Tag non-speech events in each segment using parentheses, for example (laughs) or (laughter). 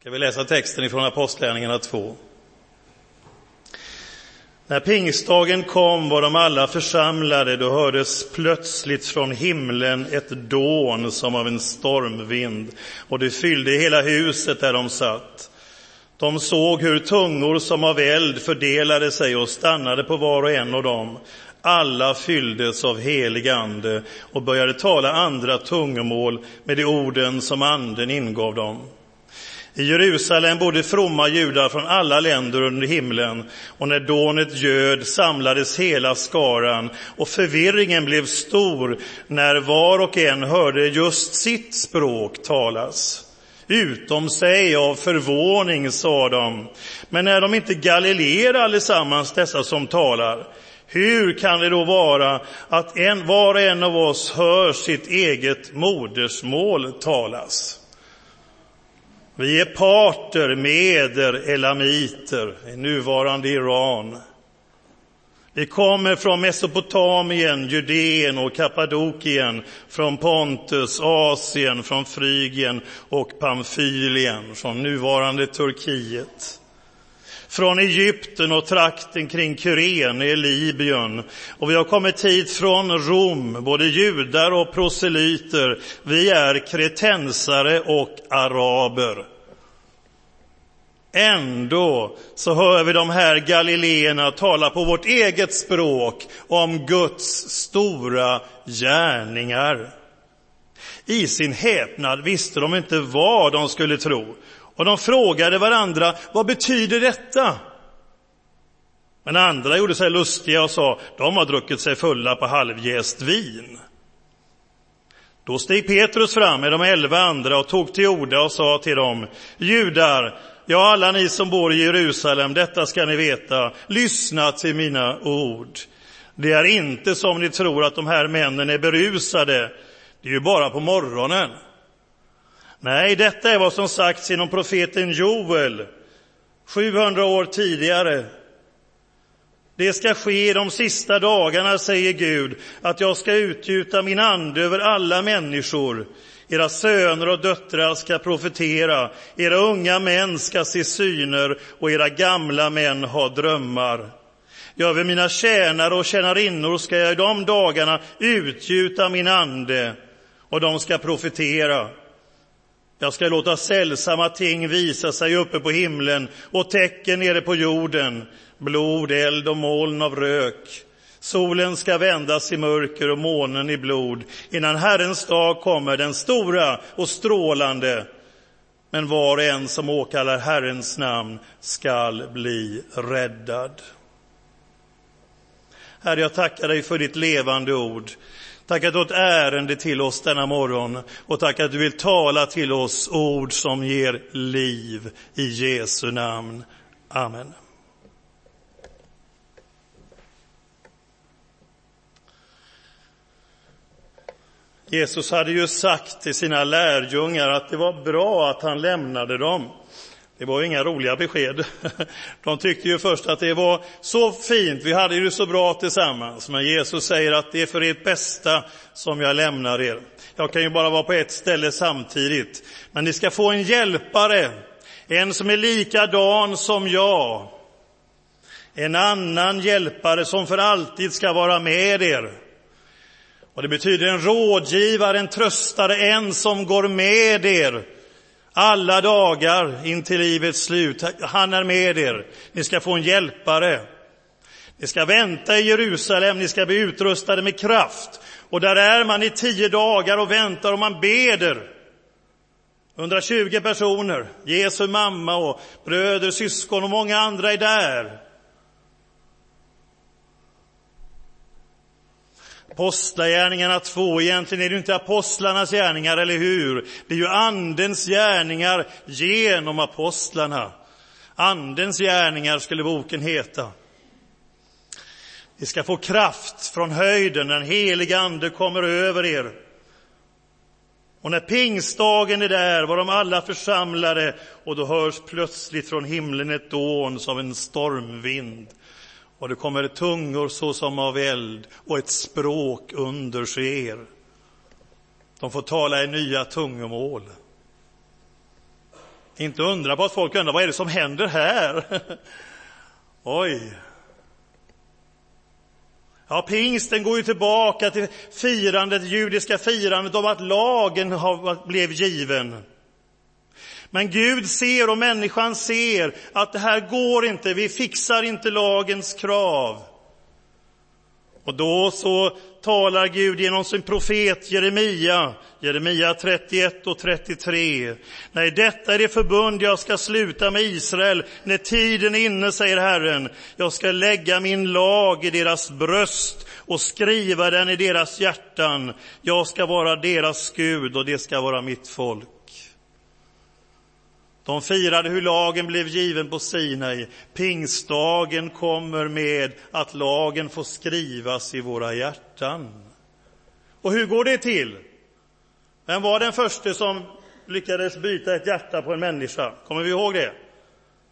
Ska vi läsa texten ifrån Apostlagärningarna 2. När pingstdagen kom var de alla församlade, då hördes plötsligt från himlen ett dån som av en stormvind, och det fyllde hela huset där de satt. De såg hur tungor som av eld fördelade sig och stannade på var och en av dem. Alla fylldes av helig ande och började tala andra tungomål med de orden som anden ingav dem. I Jerusalem bodde fromma judar från alla länder under himlen och när dånet göd samlades hela skaran och förvirringen blev stor när var och en hörde just sitt språk talas. Utom sig av förvåning, sa de. Men är de inte galileer allesammans, dessa som talar? Hur kan det då vara att en, var och en av oss hör sitt eget modersmål talas? Vi är parter, meder, elamiter, i nuvarande Iran. Vi kommer från Mesopotamien, Judeen och Kappadokien, från Pontus, Asien, från Frygien och Pamfylien, från nuvarande Turkiet från Egypten och trakten kring Kyrene i Libyen. Och vi har kommit hit från Rom, både judar och proselyter. Vi är kretensare och araber. Ändå så hör vi de här galileerna tala på vårt eget språk om Guds stora gärningar. I sin häpnad visste de inte vad de skulle tro. Och de frågade varandra, vad betyder detta? Men andra gjorde sig lustiga och sa, de har druckit sig fulla på halvjäst vin. Då steg Petrus fram med de elva andra och tog till orda och sa till dem, judar, ja, alla ni som bor i Jerusalem, detta ska ni veta, lyssna till mina ord. Det är inte som ni tror att de här männen är berusade, det är ju bara på morgonen. Nej, detta är vad som sagts genom profeten Joel 700 år tidigare. Det ska ske de sista dagarna, säger Gud, att jag ska utgjuta min ande över alla människor. Era söner och döttrar ska profetera, era unga män ska se syner och era gamla män ha drömmar. Ja, över mina tjänare och tjänarinnor ska jag i de dagarna utgjuta min ande och de ska profetera. Jag ska låta sällsamma ting visa sig uppe på himlen och tecken nere på jorden, blod, eld och moln av rök. Solen ska vändas i mörker och månen i blod innan Herrens dag kommer, den stora och strålande. Men var och en som åkallar Herrens namn skall bli räddad. Herre, jag tackar dig för ditt levande ord. Tack att du har ett ärende till oss denna morgon och tack att du vill tala till oss ord som ger liv i Jesu namn. Amen. Jesus hade ju sagt till sina lärjungar att det var bra att han lämnade dem. Det var ju inga roliga besked. (laughs) De tyckte ju först att det var så fint, vi hade det så bra tillsammans. Men Jesus säger att det är för ert bästa som jag lämnar er. Jag kan ju bara vara på ett ställe samtidigt. Men ni ska få en hjälpare, en som är likadan som jag. En annan hjälpare som för alltid ska vara med er. Och det betyder en rådgivare, en tröstare, en som går med er alla dagar in till livets slut. Han är med er. Ni ska få en hjälpare. Ni ska vänta i Jerusalem, ni ska bli utrustade med kraft. Och där är man i tio dagar och väntar och man beder. 120 personer, Jesu mamma och bröder, syskon och många andra är där. Apostlagärningarna 2, egentligen är det inte apostlarnas gärningar, eller hur? Det är ju Andens gärningar genom apostlarna. Andens gärningar skulle boken heta. Ni ska få kraft från höjden, den heliga Ande kommer över er. Och när pingstdagen är där var de alla församlade och då hörs plötsligt från himlen ett dån som en stormvind och det kommer tungor såsom av eld och ett språk under er. De får tala i nya tungomål. Inte undra på att folk undrar vad är det som händer här. (laughs) Oj. Ja, pingsten går ju tillbaka till firandet, judiska firandet om att lagen har, blev given. Men Gud ser och människan ser att det här går inte, vi fixar inte lagens krav. Och då så talar Gud genom sin profet Jeremia, Jeremia 31 och 33. Nej, detta är det förbund jag ska sluta med Israel när tiden är inne, säger Herren. Jag ska lägga min lag i deras bröst och skriva den i deras hjärtan. Jag ska vara deras Gud och det ska vara mitt folk. De firade hur lagen blev given på Sinai. Pingstdagen kommer med att lagen får skrivas i våra hjärtan. Och hur går det till? Vem var den första som lyckades byta ett hjärta på en människa? Kommer vi ihåg det?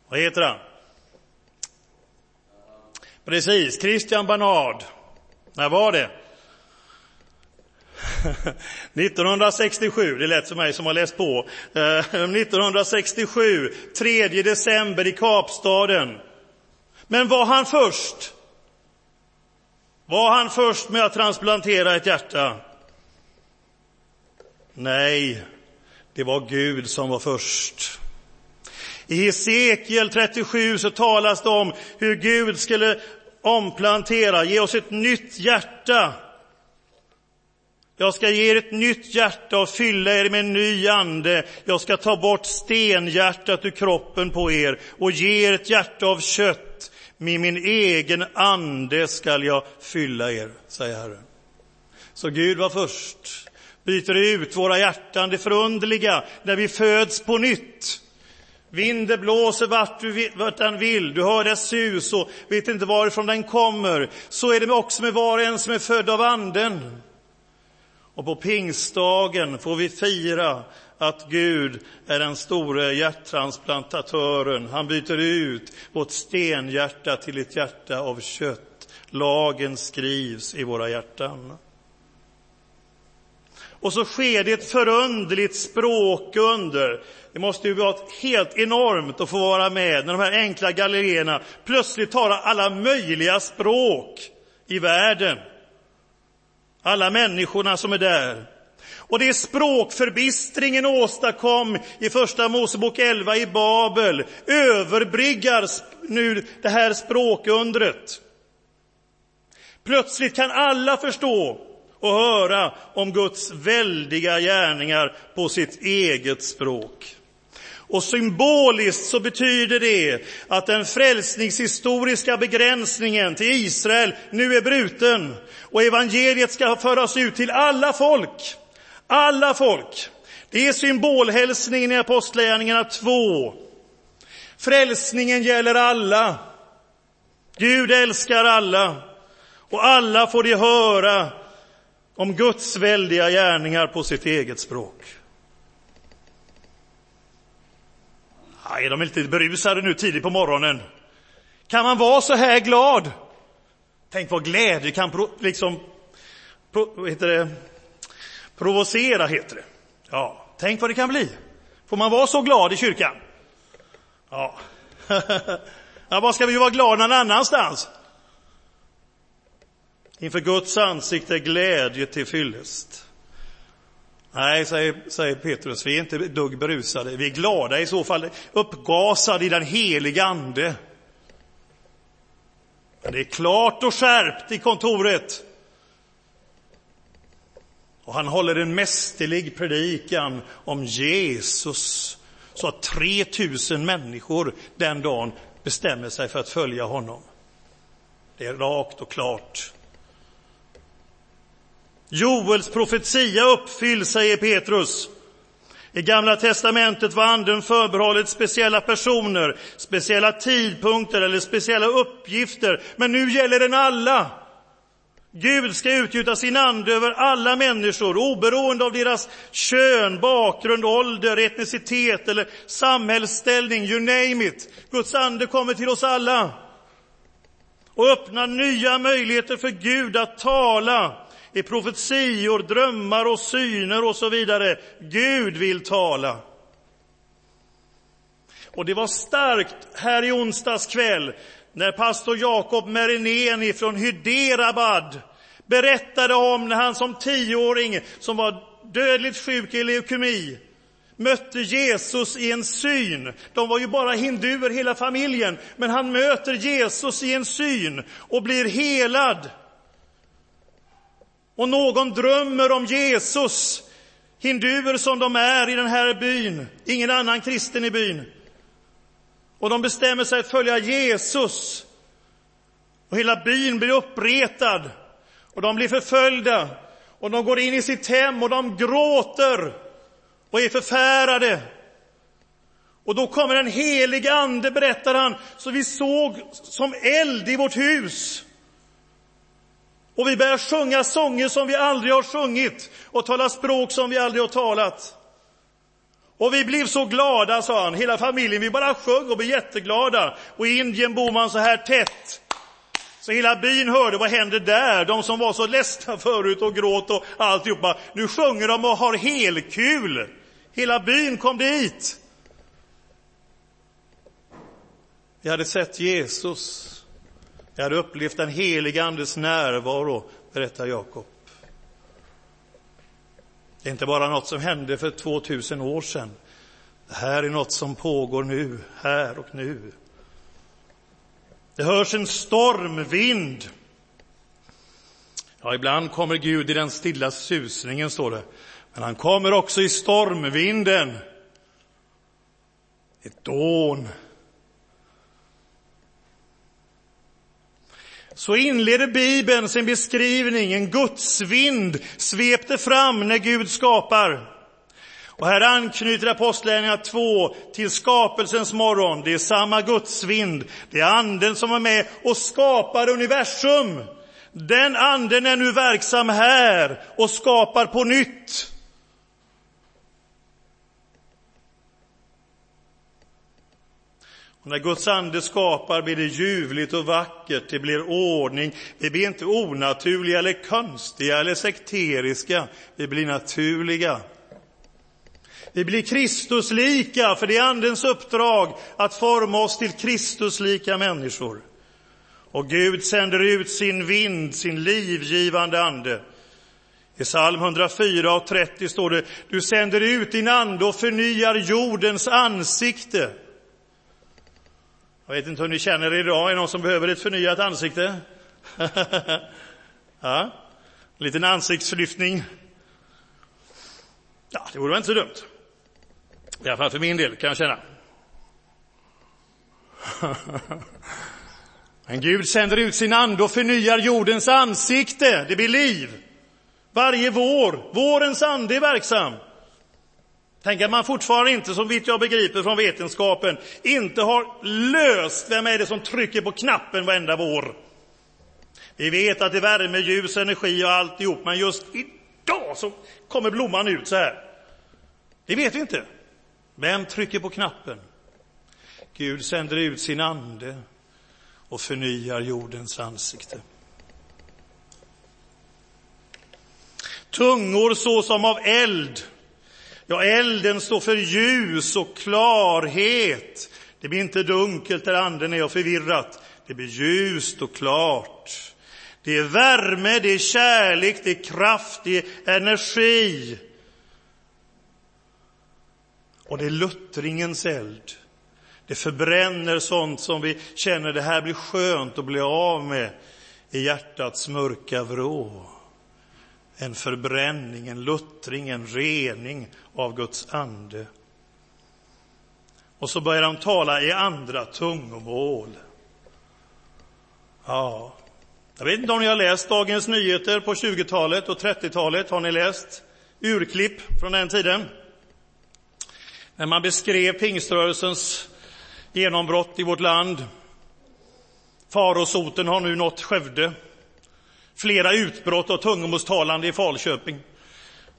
Vad heter han? Precis, Christian Barnard. När var det? (laughs) 1967, det lät som mig som har läst på. Eh, (laughs) 1967, 3 december i Kapstaden. Men var han först? Var han först med att transplantera ett hjärta? Nej, det var Gud som var först. I Hesekiel 37 så talas det om hur Gud skulle omplantera, ge oss ett nytt hjärta jag ska ge er ett nytt hjärta och fylla er med en ny ande. Jag ska ta bort stenhjärtat ur kroppen på er och ge er ett hjärta av kött. Med min egen ande skall jag fylla er, säger Herren. Så Gud var först, byter ut våra hjärtan, det förundliga, när vi föds på nytt. Vinden blåser vart, du, vart den vill, du hör dess sus och vet inte varifrån den kommer. Så är det också med var och en som är född av Anden. Och på pingstdagen får vi fira att Gud är den store hjärttransplantatören. Han byter ut vårt stenhjärta till ett hjärta av kött. Lagen skrivs i våra hjärtan. Och så sker det ett förundligt språkunder. Det måste ju vara helt enormt att få vara med när de här enkla gallerierna plötsligt talar alla möjliga språk i världen alla människorna som är där. Och det språkförbistringen åstadkom i Första Mosebok 11 i Babel överbryggar nu det här språkundret. Plötsligt kan alla förstå och höra om Guds väldiga gärningar på sitt eget språk. Och symboliskt så betyder det att den frälsningshistoriska begränsningen till Israel nu är bruten och evangeliet ska föras ut till alla folk. Alla folk. Det är symbolhälsningen i Apostlagärningarna 2. Frälsningen gäller alla. Gud älskar alla och alla får de höra om Guds väldiga gärningar på sitt eget språk. Ja, är de lite berusade nu tidigt på morgonen? Kan man vara så här glad? Tänk vad glädje kan pro, liksom, pro, heter det, provocera, heter det. Ja, tänk vad det kan bli. Får man vara så glad i kyrkan? Ja. (laughs) ja vad ska vi vara glada någon annanstans? Inför Guds ansikte glädje till fyllest. Nej, säger, säger Petrus, vi är inte dugg berusade. Vi är glada i så fall, uppgasade i den heliga Ande. Men det är klart och skärpt i kontoret. Och han håller en mästerlig predikan om Jesus så att 3000 människor den dagen bestämmer sig för att följa honom. Det är rakt och klart. Joels profetia uppfylls, säger Petrus. I Gamla testamentet var anden förbehållet speciella personer, speciella tidpunkter eller speciella uppgifter, men nu gäller den alla. Gud ska utgjuta sin ande över alla människor, oberoende av deras kön, bakgrund, ålder, etnicitet eller samhällsställning, you name it. Guds ande kommer till oss alla och öppnar nya möjligheter för Gud att tala i profetior, drömmar och syner och så vidare. Gud vill tala. Och det var starkt här i onsdags kväll när pastor Jakob Merineni från Hyderabad berättade om när han som tioåring, som var dödligt sjuk i leukemi, mötte Jesus i en syn. De var ju bara hinduer hela familjen, men han möter Jesus i en syn och blir helad. Och någon drömmer om Jesus, hinduer som de är i den här byn, ingen annan kristen i byn. Och de bestämmer sig att följa Jesus. Och hela byn blir uppretad och de blir förföljda och de går in i sitt hem och de gråter och är förfärade. Och då kommer en helig ande, berättar han, så vi såg som eld i vårt hus. Och vi börjar sjunga sånger som vi aldrig har sjungit och tala språk som vi aldrig har talat. Och vi blev så glada, sa han, hela familjen, vi bara sjöng och blev jätteglada. Och i Indien bor man så här tätt. Så hela byn hörde, vad händer där? De som var så ledsna (laughs) förut och gråt och alltihopa. Nu sjunger de och har helkul. Hela byn kom dit. Vi hade sett Jesus. Jag hade upplevt den heliga Andes närvaro, berättar Jakob. Det är inte bara något som hände för 2000 år sedan. Det här är något som pågår nu, här och nu. Det hörs en stormvind. Ja, ibland kommer Gud i den stilla susningen, står det. Men han kommer också i stormvinden. Ett dån. Så inleder Bibeln sin beskrivning. En gudsvind svepte fram när Gud skapar. Och här anknyter Apostlagärningarna 2 till skapelsens morgon. Det är samma gudsvind. Det är anden som är med och skapar universum. Den anden är nu verksam här och skapar på nytt. När Guds ande skapar blir det ljuvligt och vackert, det blir ordning. Vi blir inte onaturliga eller konstiga eller sekteriska, vi blir naturliga. Vi blir Kristuslika, för det är Andens uppdrag att forma oss till Kristuslika människor. Och Gud sänder ut sin vind, sin livgivande ande. I psalm 104 och 30 står det, du sänder ut din ande och förnyar jordens ansikte. Jag vet inte hur ni känner er idag, är det någon som behöver ett förnyat ansikte? (laughs) ja, en liten ansiktslyftning. Ja, det vore väl inte så dumt. I alla fall för min del, kan jag känna. (laughs) Men Gud sänder ut sin ande och förnyar jordens ansikte. Det blir liv. Varje vår. Vårens ande är verksam. Tänk att man fortfarande inte, som vitt jag begriper från vetenskapen, inte har löst vem är det som trycker på knappen varenda vår. Vi vet att det är värme, ljus, energi och alltihop, men just idag så kommer blomman ut så här. Det vet vi inte. Vem trycker på knappen? Gud sänder ut sin ande och förnyar jordens ansikte. Tungor såsom av eld. Ja, elden står för ljus och klarhet. Det blir inte dunkelt där anden är och förvirrat. Det blir ljust och klart. Det är värme, det är kärlek, det är kraft, det är energi. Och det är luttringens eld. Det förbränner sånt som vi känner det här blir skönt att bli av med i hjärtats mörka vrå. En förbränning, en luttring, en rening av Guds ande. Och så börjar de tala i andra tungomål. Ja, jag vet inte om ni har läst Dagens Nyheter på 20-talet och 30-talet. Har ni läst urklipp från den tiden? när man beskrev pingströrelsens genombrott i vårt land. Farosoten har nu nått Skövde. Flera utbrott av tungomålstalande i Falköping.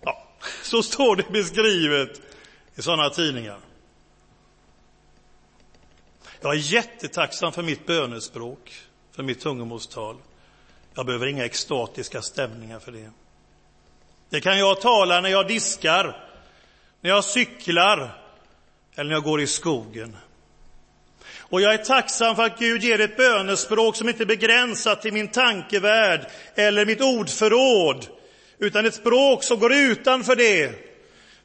Ja, så står det beskrivet i sådana tidningar. Jag är jättetacksam för mitt bönespråk, för mitt tungomålstal. Jag behöver inga extatiska stämningar för det. Det kan jag tala när jag diskar, när jag cyklar, eller när jag går i skogen. Och jag är tacksam för att Gud ger ett bönespråk som inte är begränsat till min tankevärld eller mitt ordförråd, utan ett språk som går utanför det.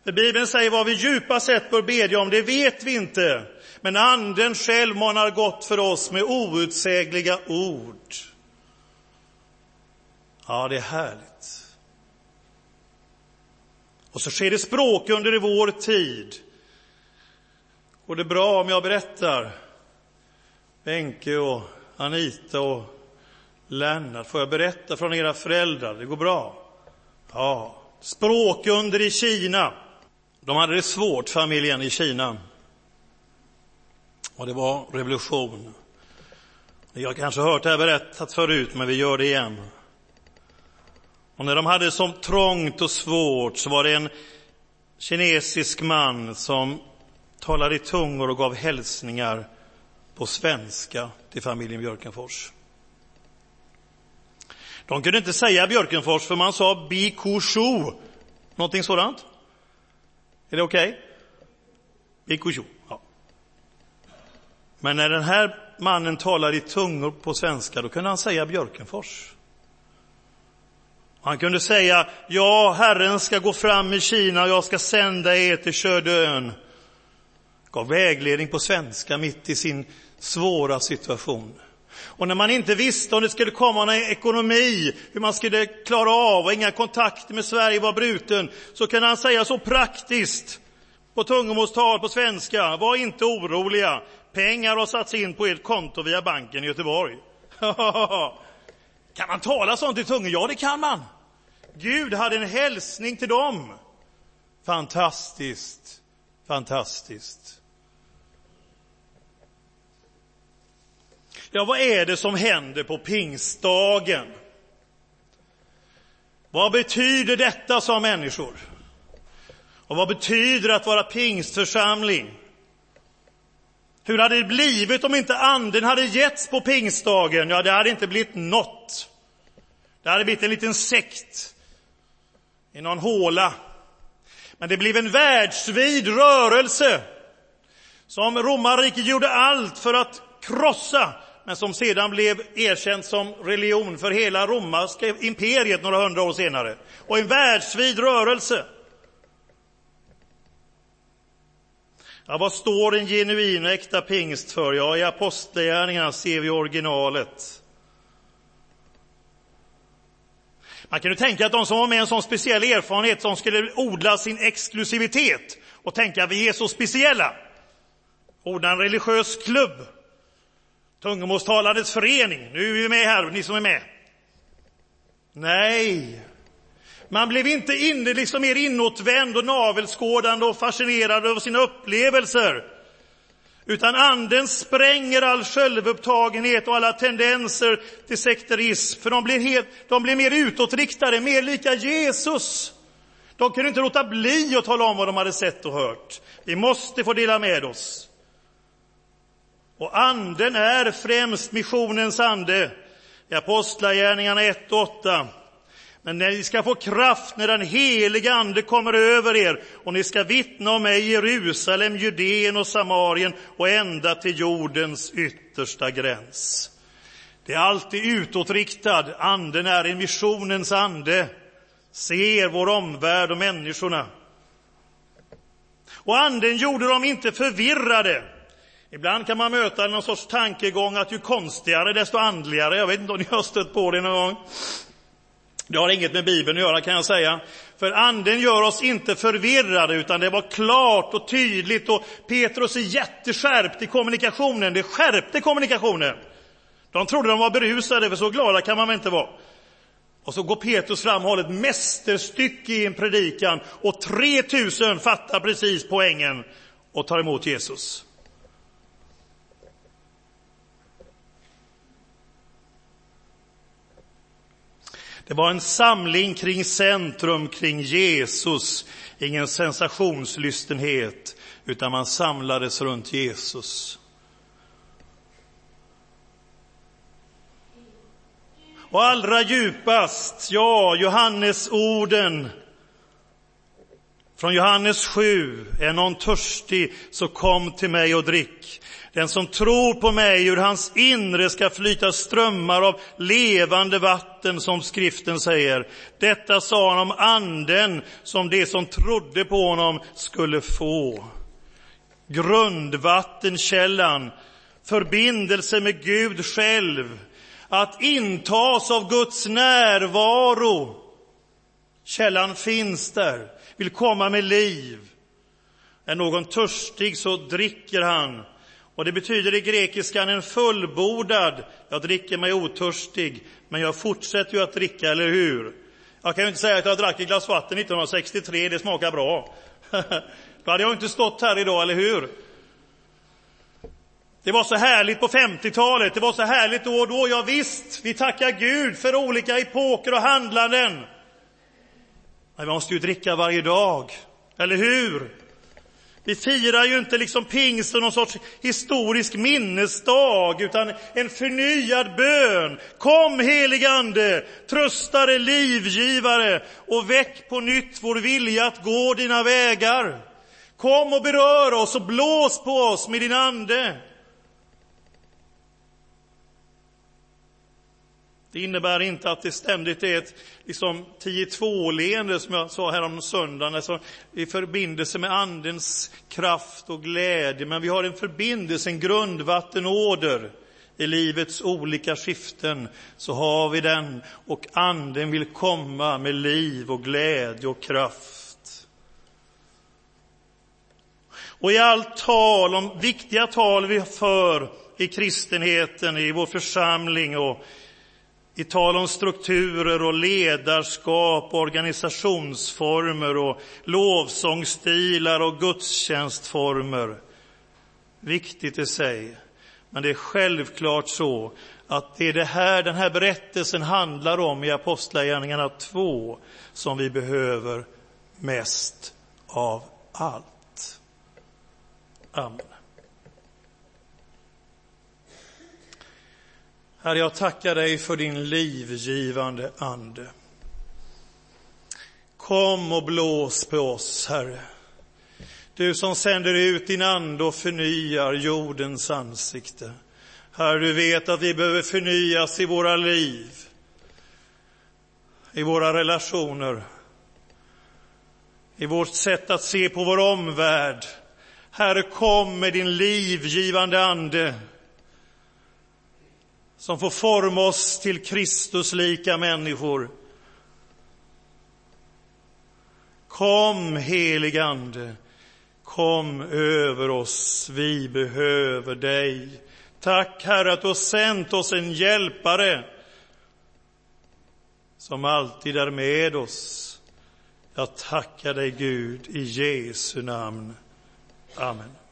För Bibeln säger vad vi djupast sett bör bedja om, det vet vi inte. Men Anden själv manar gott för oss med outsägliga ord. Ja, det är härligt. Och så sker det språk under i vår tid. Går det bra om jag berättar? Benke och Anita och Lennart, får jag berätta från era föräldrar? Det går bra? Ja. Språkunder i Kina. De hade det svårt, familjen i Kina. Och det var revolution. Jag har kanske hört det här berättat förut, men vi gör det igen. Och när de hade det som trångt och svårt så var det en kinesisk man som talade i tungor och gav hälsningar på svenska till familjen Björkenfors. De kunde inte säga Björkenfors för man sa Bikushu, någonting sådant. Är det okej? Okay? Bikushu, ja. Men när den här mannen talade i tungor på svenska, då kunde han säga Björkenfors. Han kunde säga, ja, Herren ska gå fram i Kina och jag ska sända er till Kördön. Gav vägledning på svenska mitt i sin svåra situation. Och när man inte visste om det skulle komma någon ekonomi, hur man skulle klara av och inga kontakter med Sverige var bruten, så kunde han säga så praktiskt på tungomålstal på svenska, var inte oroliga, pengar har satts in på ert konto via banken i Göteborg. (laughs) kan man tala sånt i tungor? Ja, det kan man. Gud hade en hälsning till dem. Fantastiskt, fantastiskt. Ja, vad är det som händer på pingstdagen? Vad betyder detta, sa människor? Och vad betyder att vara pingstförsamling? Hur hade det blivit om inte anden hade getts på pingstdagen? Ja, det hade inte blivit något. Det hade blivit en liten sekt i någon håla. Men det blev en världsvid rörelse som romarriket gjorde allt för att krossa men som sedan blev erkänt som religion för hela romerska imperiet några hundra år senare. Och en världsvid rörelse. Ja, vad står en genuin och äkta pingst för? Ja, i Apostlagärningarna ser vi originalet. Man kan ju tänka att de som var med en sån speciell erfarenhet, som skulle odla sin exklusivitet och tänka att vi är så speciella. Odla en religiös klubb Tungomålstalandets förening. Nu är vi med här, ni som är med. Nej, man blev inte inne, liksom mer inåtvänd och navelskådande och fascinerad över sina upplevelser. Utan anden spränger all självupptagenhet och alla tendenser till sekterism. För de blir, helt, de blir mer utåtriktade, mer lika Jesus. De kunde inte låta bli att tala om vad de hade sett och hört. Vi måste få dela med oss. Och anden är främst missionens ande. I Apostlagärningarna 1 och 8. Men ni ska få kraft när den heliga ande kommer över er och ni ska vittna om mig i Jerusalem, Judeen och Samarien och ända till jordens yttersta gräns. Det är alltid utåtriktad. Anden är en missionens ande. Ser vår omvärld och människorna. Och anden gjorde dem inte förvirrade. Ibland kan man möta någon sorts tankegång att ju konstigare desto andligare. Jag vet inte om ni har stött på det någon gång. Det har inget med Bibeln att göra kan jag säga. För anden gör oss inte förvirrade utan det var klart och tydligt och Petrus är jätteskärpt i kommunikationen. Det skärpte kommunikationen. De trodde de var berusade för så glada kan man väl inte vara. Och så går Petrus fram och håller ett mästerstycke i en predikan och 3000 fattar precis poängen och tar emot Jesus. Det var en samling kring centrum, kring Jesus. Ingen sensationslystenhet, utan man samlades runt Jesus. Och allra djupast, ja, Johannes orden Från Johannes 7, är någon törstig så kom till mig och drick. Den som tror på mig, ur hans inre ska flyta strömmar av levande vatten, som skriften säger. Detta sa han om anden som de som trodde på honom skulle få. Grundvattenkällan, förbindelse med Gud själv, att intas av Guds närvaro. Källan finns där, vill komma med liv. Är någon törstig så dricker han. Och det betyder i grekiskan en fullbordad, jag dricker mig otörstig, men jag fortsätter ju att dricka, eller hur? Jag kan ju inte säga att jag drack ett glas vatten 1963, det smakar bra. (laughs) Då hade jag inte stått här idag, eller hur? Det var så härligt på 50-talet, det var så härligt då och då. Ja, visst, vi tackar Gud för olika epoker och handlanden. Men vi måste ju dricka varje dag, eller hur? Vi firar ju inte liksom pingsten som någon sorts historisk minnesdag, utan en förnyad bön. Kom helige Ande, tröstare, livgivare och väck på nytt vår vilja att gå dina vägar. Kom och berör oss och blås på oss med din Ande. Det innebär inte att det ständigt är ett liksom, 10-2-leende, som jag sa här om söndagen, alltså, i förbindelse med Andens kraft och glädje. Men vi har en förbindelse, en grundvattenåder i livets olika skiften. Så har vi den, och Anden vill komma med liv och glädje och kraft. Och i allt tal, om viktiga tal vi för i kristenheten, i vår församling och i tal om strukturer och ledarskap, organisationsformer och lovsångstilar och gudstjänstformer. Viktigt i sig, men det är självklart så att det är det här den här berättelsen handlar om i Apostlagärningarna 2 som vi behöver mest av allt. Amen. Herre, jag tackar dig för din livgivande ande. Kom och blås på oss, Herre. Du som sänder ut din ande och förnyar jordens ansikte. Herre, du vet att vi behöver förnyas i våra liv, i våra relationer, i vårt sätt att se på vår omvärld. Herre, kom med din livgivande ande som får forma oss till Kristuslika människor. Kom, heligande, kom över oss, vi behöver dig. Tack, Herre, att du har sänt oss en hjälpare som alltid är med oss. Jag tackar dig, Gud, i Jesu namn. Amen.